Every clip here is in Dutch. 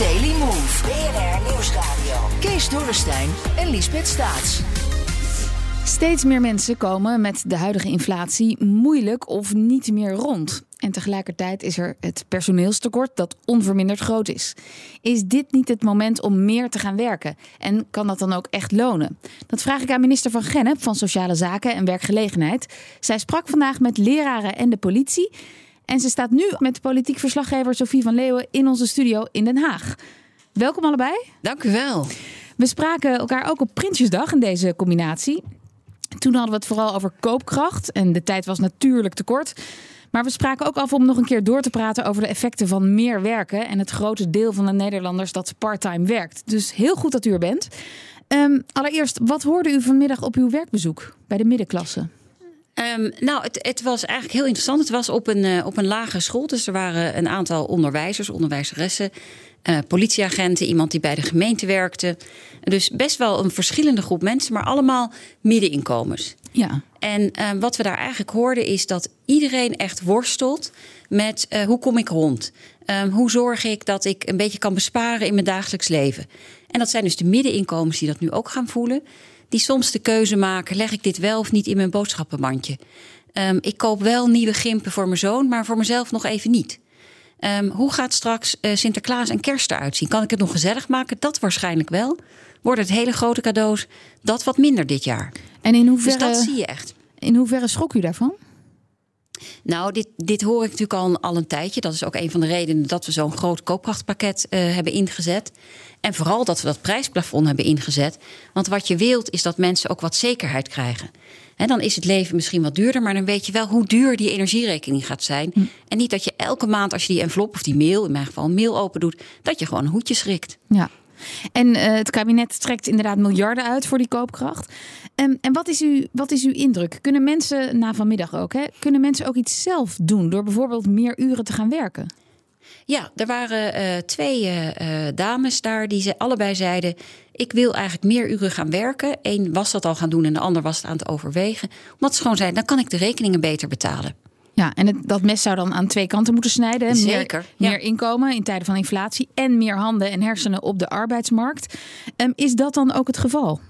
Daily Move. BNR Nieuwsradio. Kees Dorrestein en Liesbeth Staats. Steeds meer mensen komen met de huidige inflatie moeilijk of niet meer rond. En tegelijkertijd is er het personeelstekort dat onverminderd groot is. Is dit niet het moment om meer te gaan werken? En kan dat dan ook echt lonen? Dat vraag ik aan minister van Gennep van Sociale Zaken en Werkgelegenheid. Zij sprak vandaag met leraren en de politie. En ze staat nu met politiek verslaggever Sophie van Leeuwen in onze studio in Den Haag. Welkom allebei. Dank u wel. We spraken elkaar ook op Prinsjesdag in deze combinatie. Toen hadden we het vooral over koopkracht en de tijd was natuurlijk te kort. Maar we spraken ook af om nog een keer door te praten over de effecten van meer werken en het grote deel van de Nederlanders dat parttime werkt. Dus heel goed dat u er bent. Um, allereerst, wat hoorde u vanmiddag op uw werkbezoek bij de middenklasse? Um, nou, het, het, was eigenlijk heel interessant. Het was op een, uh, op een lagere school. Dus er waren een aantal onderwijzers, onderwijzeressen, uh, politieagenten, iemand die bij de gemeente werkte. Dus best wel een verschillende groep mensen, maar allemaal middeninkomens. Ja. En uh, wat we daar eigenlijk hoorden is dat iedereen echt worstelt met hoe kom ik rond? Um, hoe zorg ik dat ik een beetje kan besparen in mijn dagelijks leven? En dat zijn dus de middeninkomens die dat nu ook gaan voelen die soms de keuze maken: leg ik dit wel of niet in mijn boodschappenmandje? Um, ik koop wel nieuwe gimpen voor mijn zoon, maar voor mezelf nog even niet. Um, hoe gaat straks uh, Sinterklaas en kerst eruit zien? Kan ik het nog gezellig maken? Dat waarschijnlijk wel. Worden het hele grote cadeaus dat wat minder dit jaar? En in hoeverre, dus dat zie je echt. In hoeverre schrok u daarvan? Nou, dit, dit hoor ik natuurlijk al, al een tijdje. Dat is ook een van de redenen dat we zo'n groot koopkrachtpakket uh, hebben ingezet. En vooral dat we dat prijsplafond hebben ingezet. Want wat je wilt is dat mensen ook wat zekerheid krijgen. En dan is het leven misschien wat duurder, maar dan weet je wel hoe duur die energierekening gaat zijn. Hm. En niet dat je elke maand, als je die envelop of die mail, in mijn geval een mail open doet, dat je gewoon een hoedje schrikt. Ja. En uh, het kabinet trekt inderdaad miljarden uit voor die koopkracht. Um, en wat is, uw, wat is uw indruk? Kunnen mensen, na vanmiddag ook, hè, kunnen mensen ook iets zelf doen door bijvoorbeeld meer uren te gaan werken? Ja, er waren uh, twee uh, dames daar die ze allebei zeiden: Ik wil eigenlijk meer uren gaan werken. Eén was dat al gaan doen en de ander was het aan het overwegen. Omdat ze gewoon zeiden: Dan kan ik de rekeningen beter betalen. Ja, en het, dat mes zou dan aan twee kanten moeten snijden. Zeker. Meer, meer inkomen in tijden van inflatie en meer handen en hersenen op de arbeidsmarkt. Um, is dat dan ook het geval?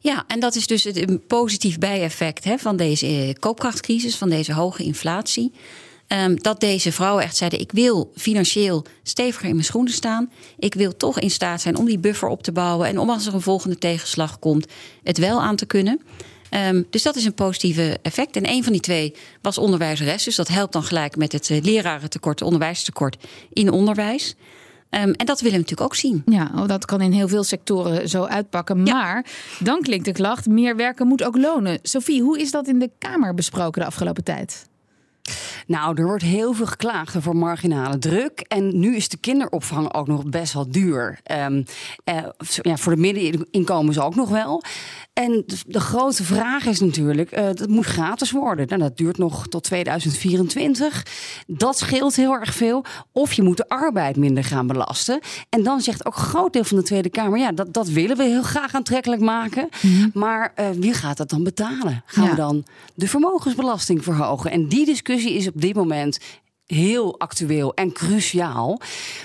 Ja, en dat is dus het positief bijeffect hè, van deze koopkrachtcrisis, van deze hoge inflatie. Um, dat deze vrouwen echt zeiden: Ik wil financieel steviger in mijn schoenen staan. Ik wil toch in staat zijn om die buffer op te bouwen. En om als er een volgende tegenslag komt, het wel aan te kunnen. Um, dus dat is een positieve effect. En een van die twee was onderwijzeres. Dus dat helpt dan gelijk met het uh, lerarentekort, het onderwijstekort in onderwijs. Um, en dat willen we natuurlijk ook zien. Ja, oh, dat kan in heel veel sectoren zo uitpakken. Ja. Maar dan klinkt de klacht: meer werken moet ook lonen. Sophie, hoe is dat in de Kamer besproken de afgelopen tijd? Nou, er wordt heel veel geklaagd over marginale druk. En nu is de kinderopvang ook nog best wel duur. Um, uh, ja, voor de middeninkomens ook nog wel. En de grote vraag is natuurlijk, uh, dat moet gratis worden. Nou, dat duurt nog tot 2024. Dat scheelt heel erg veel. Of je moet de arbeid minder gaan belasten. En dan zegt ook een groot deel van de Tweede Kamer... ja, dat, dat willen we heel graag aantrekkelijk maken. Mm -hmm. Maar uh, wie gaat dat dan betalen? Gaan ja. we dan de vermogensbelasting verhogen? En die discussie is op dit moment heel actueel en cruciaal.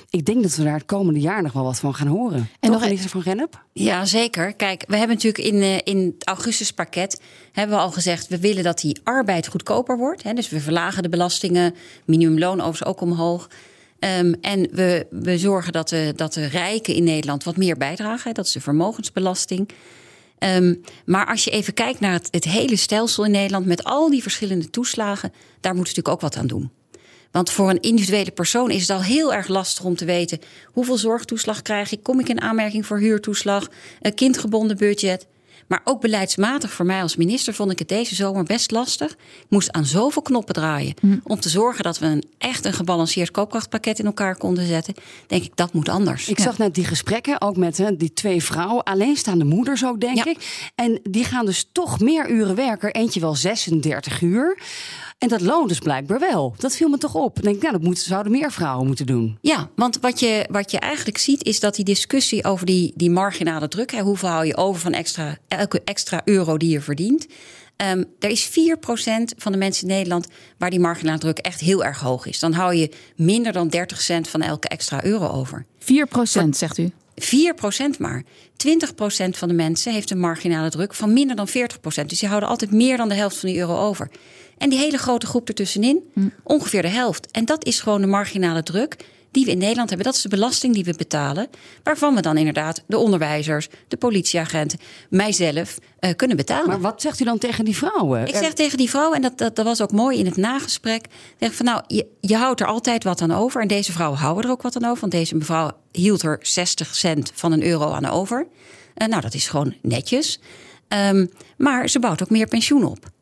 Ik denk dat we daar het komende jaar nog wel wat van gaan horen. En Toch, nog minister van Gennep? Ja, zeker. Kijk, we hebben natuurlijk in, uh, in het augustuspakket hebben we al gezegd... we willen dat die arbeid goedkoper wordt. Hè? Dus we verlagen de belastingen, minimumloon overigens ook omhoog... Um, en we, we zorgen dat de, dat de rijken in Nederland wat meer bijdragen. Dat is de vermogensbelasting. Um, maar als je even kijkt naar het, het hele stelsel in Nederland... met al die verschillende toeslagen, daar moeten we natuurlijk ook wat aan doen. Want voor een individuele persoon is het al heel erg lastig om te weten hoeveel zorgtoeslag krijg ik, kom ik in aanmerking voor huurtoeslag, een kindgebonden budget. Maar ook beleidsmatig voor mij als minister vond ik het deze zomer best lastig. Ik moest aan zoveel knoppen draaien mm. om te zorgen dat we een, echt een gebalanceerd koopkrachtpakket in elkaar konden zetten. Denk ik, dat moet anders. Ik ja. zag net die gesprekken ook met hè, die twee vrouwen, alleenstaande moeders ook, denk ja. ik. En die gaan dus toch meer uren werken. Eentje wel 36 uur. En dat loont dus blijkbaar wel. Dat viel me toch op. Ik denk, nou, dat moeten, zouden meer vrouwen moeten doen. Ja, want wat je, wat je eigenlijk ziet is dat die discussie over die, die marginale druk... Hè, hoeveel hou je over van extra, elke extra euro die je verdient... Ehm, er is 4% van de mensen in Nederland waar die marginale druk echt heel erg hoog is. Dan hou je minder dan 30 cent van elke extra euro over. 4 procent, zegt u? 4% maar. 20% van de mensen heeft een marginale druk van minder dan 40%. Dus die houden altijd meer dan de helft van die euro over. En die hele grote groep ertussenin, ongeveer de helft. En dat is gewoon de marginale druk die we in Nederland hebben. Dat is de belasting die we betalen. Waarvan we dan inderdaad de onderwijzers, de politieagenten, mijzelf uh, kunnen betalen. Maar wat zegt u dan tegen die vrouwen? Ik zeg tegen die vrouwen, en dat, dat, dat was ook mooi in het nagesprek. Zeg van nou, je, je houdt er altijd wat aan over. En deze vrouwen houden er ook wat aan over. Want deze mevrouw hield er 60 cent van een euro aan over. Uh, nou, dat is gewoon netjes. Um, maar ze bouwt ook meer pensioen op.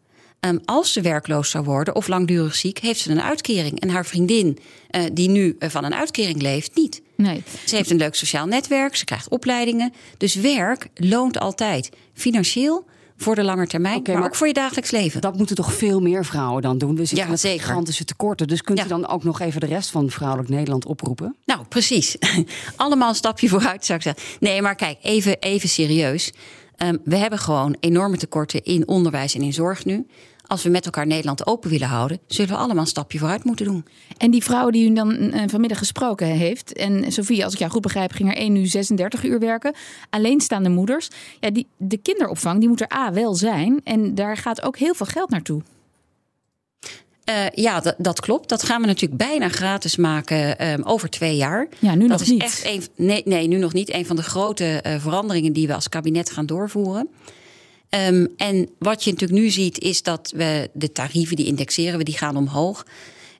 Um, als ze werkloos zou worden of langdurig ziek, heeft ze een uitkering. En haar vriendin, uh, die nu uh, van een uitkering leeft, niet. Nee. Ze heeft een leuk sociaal netwerk, ze krijgt opleidingen. Dus werk loont altijd. Financieel voor de lange termijn, okay, maar, maar, ook voor je dagelijks leven. Dat moeten toch veel meer vrouwen dan doen? We zitten ja, met zeker. gigantische tekorten. Dus kunt ja. u dan ook nog even de rest van vrouwelijk Nederland oproepen? Nou, precies. Allemaal een stapje vooruit, zou ik zeggen. Nee, maar kijk, even, even serieus. Um, we hebben gewoon enorme tekorten in onderwijs en in zorg nu als we met elkaar Nederland open willen houden, zullen we allemaal een stapje vooruit moeten doen. En die vrouw die u dan uh, vanmiddag gesproken heeft, en Sofie, als ik jou goed begrijp, ging er 1 uur 36 uur werken. Alleenstaande moeders, ja, die, de kinderopvang die moet er A wel zijn. En daar gaat ook heel veel geld naartoe. Uh, ja, dat, dat, klopt. Dat gaan we natuurlijk bijna gratis maken um, over twee jaar. Ja, nu dat nog is niet. Echt een, nee, nee, nu nog niet. Een van de grote uh, veranderingen die we als kabinet gaan doorvoeren. Um, en wat je natuurlijk nu ziet, is dat we de tarieven die indexeren we, die gaan omhoog.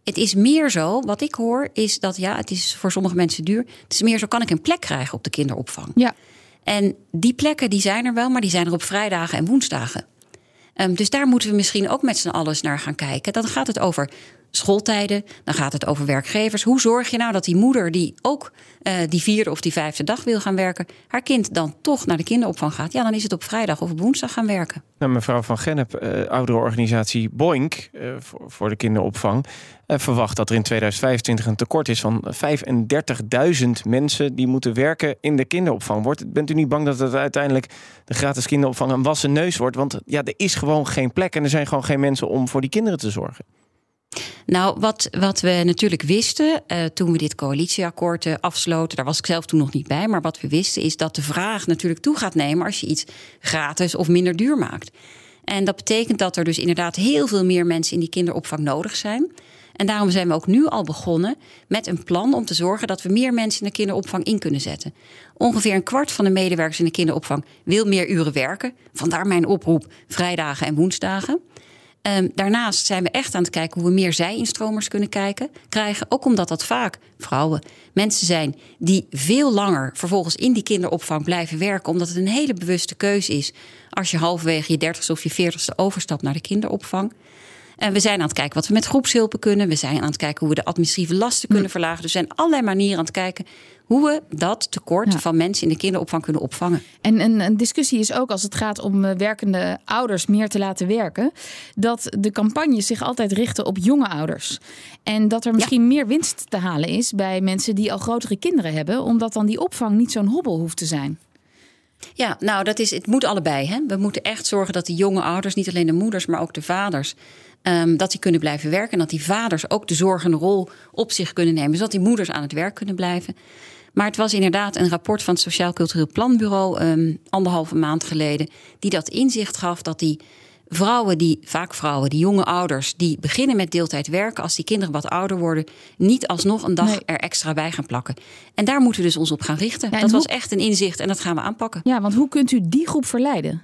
Het is meer zo, wat ik hoor, is dat ja, het is voor sommige mensen duur. Het is meer zo, kan ik een plek krijgen op de kinderopvang? Ja. En die plekken die zijn er wel, maar die zijn er op vrijdagen en woensdagen. Um, dus daar moeten we misschien ook met z'n allen naar gaan kijken. Dan gaat het over schooltijden, dan gaat het over werkgevers. Hoe zorg je nou dat die moeder die ook uh, die vierde of die vijfde dag wil gaan werken, haar kind dan toch naar de kinderopvang gaat? Ja, dan is het op vrijdag of op woensdag gaan werken. Nou, mevrouw Van Gennep, uh, oudere organisatie Boink voor, voor, de kinderopvang, verwacht dat er in 2025 een tekort is van 35.000 mensen die moeten werken in de kinderopvang. Wordt, bent u niet bang dat het uiteindelijk de gratis kinderopvang een wassen neus wordt? Want ja, er is gewoon geen plek en er zijn gewoon geen mensen om voor die kinderen te zorgen. Nou, wat, wat we natuurlijk wisten uh, toen we dit coalitieakkoord uh, afsloten, daar was ik zelf toen nog niet bij, maar wat we wisten is dat de vraag natuurlijk toe gaat nemen als je iets gratis of minder duur maakt. En dat betekent dat er dus inderdaad heel veel meer mensen in die kinderopvang nodig zijn. En daarom zijn we ook nu al begonnen met een plan om te zorgen dat we meer mensen in de kinderopvang in kunnen zetten. Ongeveer een kwart van de medewerkers in de kinderopvang wil meer uren werken. Vandaar mijn oproep vrijdagen en woensdagen. Um, daarnaast zijn we echt aan het kijken hoe we meer zij-instromers kunnen kijken, krijgen. Ook omdat dat vaak vrouwen, mensen zijn die veel langer vervolgens in die kinderopvang blijven werken. Omdat het een hele bewuste keuze is als je halverwege je dertigste of je veertigste overstapt naar de kinderopvang. En we zijn aan het kijken wat we met groepshulpen kunnen. We zijn aan het kijken hoe we de administratieve lasten kunnen verlagen. Dus er zijn allerlei manieren aan het kijken hoe we dat tekort ja. van mensen in de kinderopvang kunnen opvangen. En een, een, discussie is ook als het gaat om werkende ouders meer te laten werken, dat de campagnes zich altijd richten op jonge ouders. En dat er misschien ja. meer winst te halen is bij mensen die al grotere kinderen hebben, omdat dan die opvang niet zo'n hobbel hoeft te zijn. Ja, nou, dat is, het moet allebei. Hè? We moeten echt zorgen dat die jonge ouders, niet alleen de moeders, maar ook de vaders, Um, dat die kunnen blijven werken. En dat die vaders ook de zorgende rol op zich kunnen nemen. Zodat die moeders aan het werk kunnen blijven. Maar het was inderdaad een rapport van het Sociaal Cultureel Planbureau. Um, anderhalve maand geleden. Die dat inzicht gaf dat die vrouwen, die, vaak vrouwen, die jonge ouders. die beginnen met deeltijd werken. als die kinderen wat ouder worden. niet alsnog een dag nee. er extra bij gaan plakken. En daar moeten we dus ons op gaan richten. Ja, dat hoe... was echt een inzicht en dat gaan we aanpakken. Ja, want hoe kunt u die groep verleiden?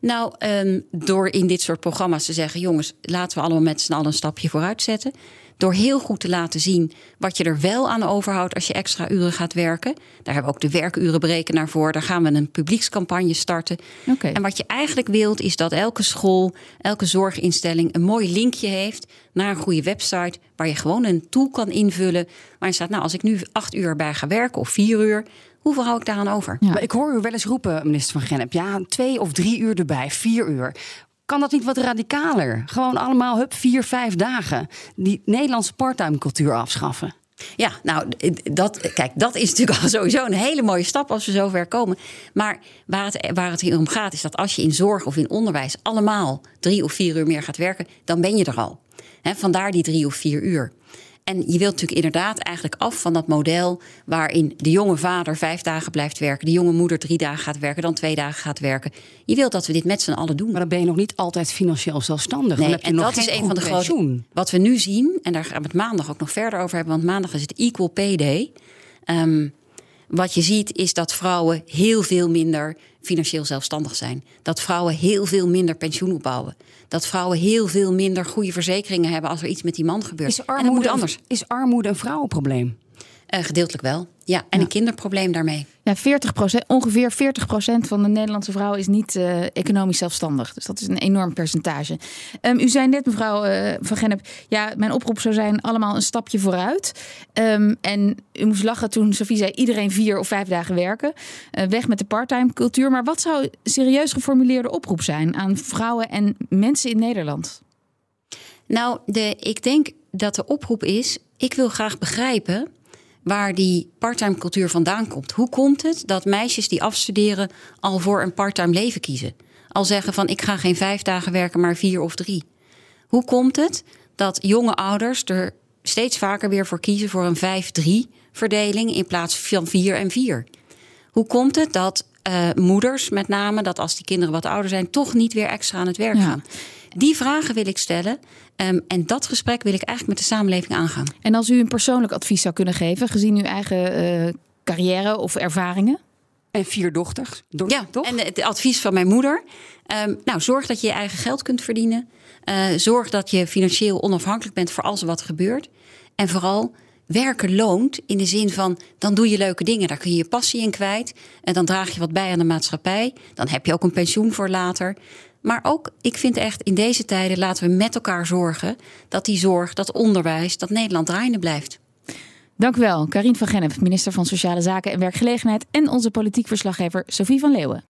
Nou, um, door in dit soort programma's te zeggen: jongens, laten we allemaal met z'n allen een stapje vooruit zetten. Door heel goed te laten zien wat je er wel aan overhoudt als je extra uren gaat werken. Daar hebben we ook de werkurenberekenaar voor. Daar gaan we een publiekscampagne starten. Okay. En wat je eigenlijk wilt, is dat elke school, elke zorginstelling een mooi linkje heeft naar een goede website. Waar je gewoon een tool kan invullen. Waarin staat: Nou, als ik nu acht uur bij ga werken of vier uur Hoeveel hou ik daaraan over? Ja. Maar ik hoor u wel eens roepen, minister van Gennep. Ja, twee of drie uur erbij, vier uur. Kan dat niet wat radicaler? Gewoon allemaal, hup, vier, vijf dagen. Die Nederlandse parttime cultuur afschaffen. Ja, nou, dat, kijk, dat is natuurlijk al sowieso een hele mooie stap als we zover komen. Maar waar het, waar het hier om gaat, is dat als je in zorg of in onderwijs allemaal drie of vier uur meer gaat werken, dan ben je er al. He, vandaar die drie of vier uur. En je wilt natuurlijk inderdaad eigenlijk af van dat model waarin de jonge vader vijf dagen blijft werken, de jonge moeder drie dagen gaat werken, dan twee dagen gaat werken. Je wilt dat we dit met z'n allen doen. Maar dan ben je nog niet altijd financieel zelfstandig. Nee, en dat is een van de grote. Wat we nu zien, en daar gaan we het maandag ook nog verder over hebben, want maandag is het Equal Pay Day. Ehm, wat je ziet is dat vrouwen heel veel minder financieel zelfstandig zijn. Dat vrouwen heel veel minder pensioen opbouwen. Dat vrouwen heel veel minder goede verzekeringen hebben als er iets met die man gebeurt. Is en dat armoede, moet anders. is armoede een vrouwenprobleem? Eh, gedeeltelijk wel. Ja, en een kinderprobleem daarmee. Ja, 40 ongeveer 40% van de Nederlandse vrouwen is niet eh, economisch zelfstandig. Dus dat is een enorm percentage. Ehm, u zei net, mevrouw eh, Van Gennep, ja, mijn oproep zou zijn allemaal een stapje vooruit. Ehm, en u moest lachen toen Sofie zei iedereen vier of vijf dagen werken. Eh, weg met de parttime cultuur. Maar wat zou serieus geformuleerde oproep zijn aan vrouwen en mensen in Nederland? Nou, de, ik denk dat de oproep is: ik wil graag begrijpen waar die parttime cultuur vandaan komt. Hoe komt het dat meisjes die afstuderen al voor een parttime leven kiezen? Al zeggen van ik ga geen vijf dagen werken, maar vier of drie. Hoe komt het dat jonge ouders er steeds vaker weer voor kiezen voor een 5-3 verdeling in plaats van 4 en 4? Hoe komt het dat uh, moeders, met name, dat als die kinderen wat ouder zijn, toch niet weer extra aan het werk Ja. gaan? Die vragen wil ik stellen. Um, en dat gesprek wil ik eigenlijk met de samenleving aangaan. En als u een persoonlijk advies zou kunnen geven, gezien uw eigen uh, carrière of ervaringen? En vier dochters. Do ja, toch? en het advies van mijn moeder. Um, nou, zorg dat je je eigen geld kunt verdienen. Uh, zorg dat je financieel onafhankelijk bent voor alles wat gebeurt. En vooral, werken loont in de zin van dan doe je leuke dingen. Daar kun je je passie in kwijt. En dan draag je wat bij aan de maatschappij. Dan heb je ook een pensioen voor later. Maar ook, ik vind echt in deze tijden laten we met elkaar zorgen dat die zorg, dat onderwijs, dat Nederland draaiende blijft. Dank u wel, Karien van Gennep, minister van Sociale Zaken en Werkgelegenheid en onze politiek verslaggever Sophie van Leeuwen.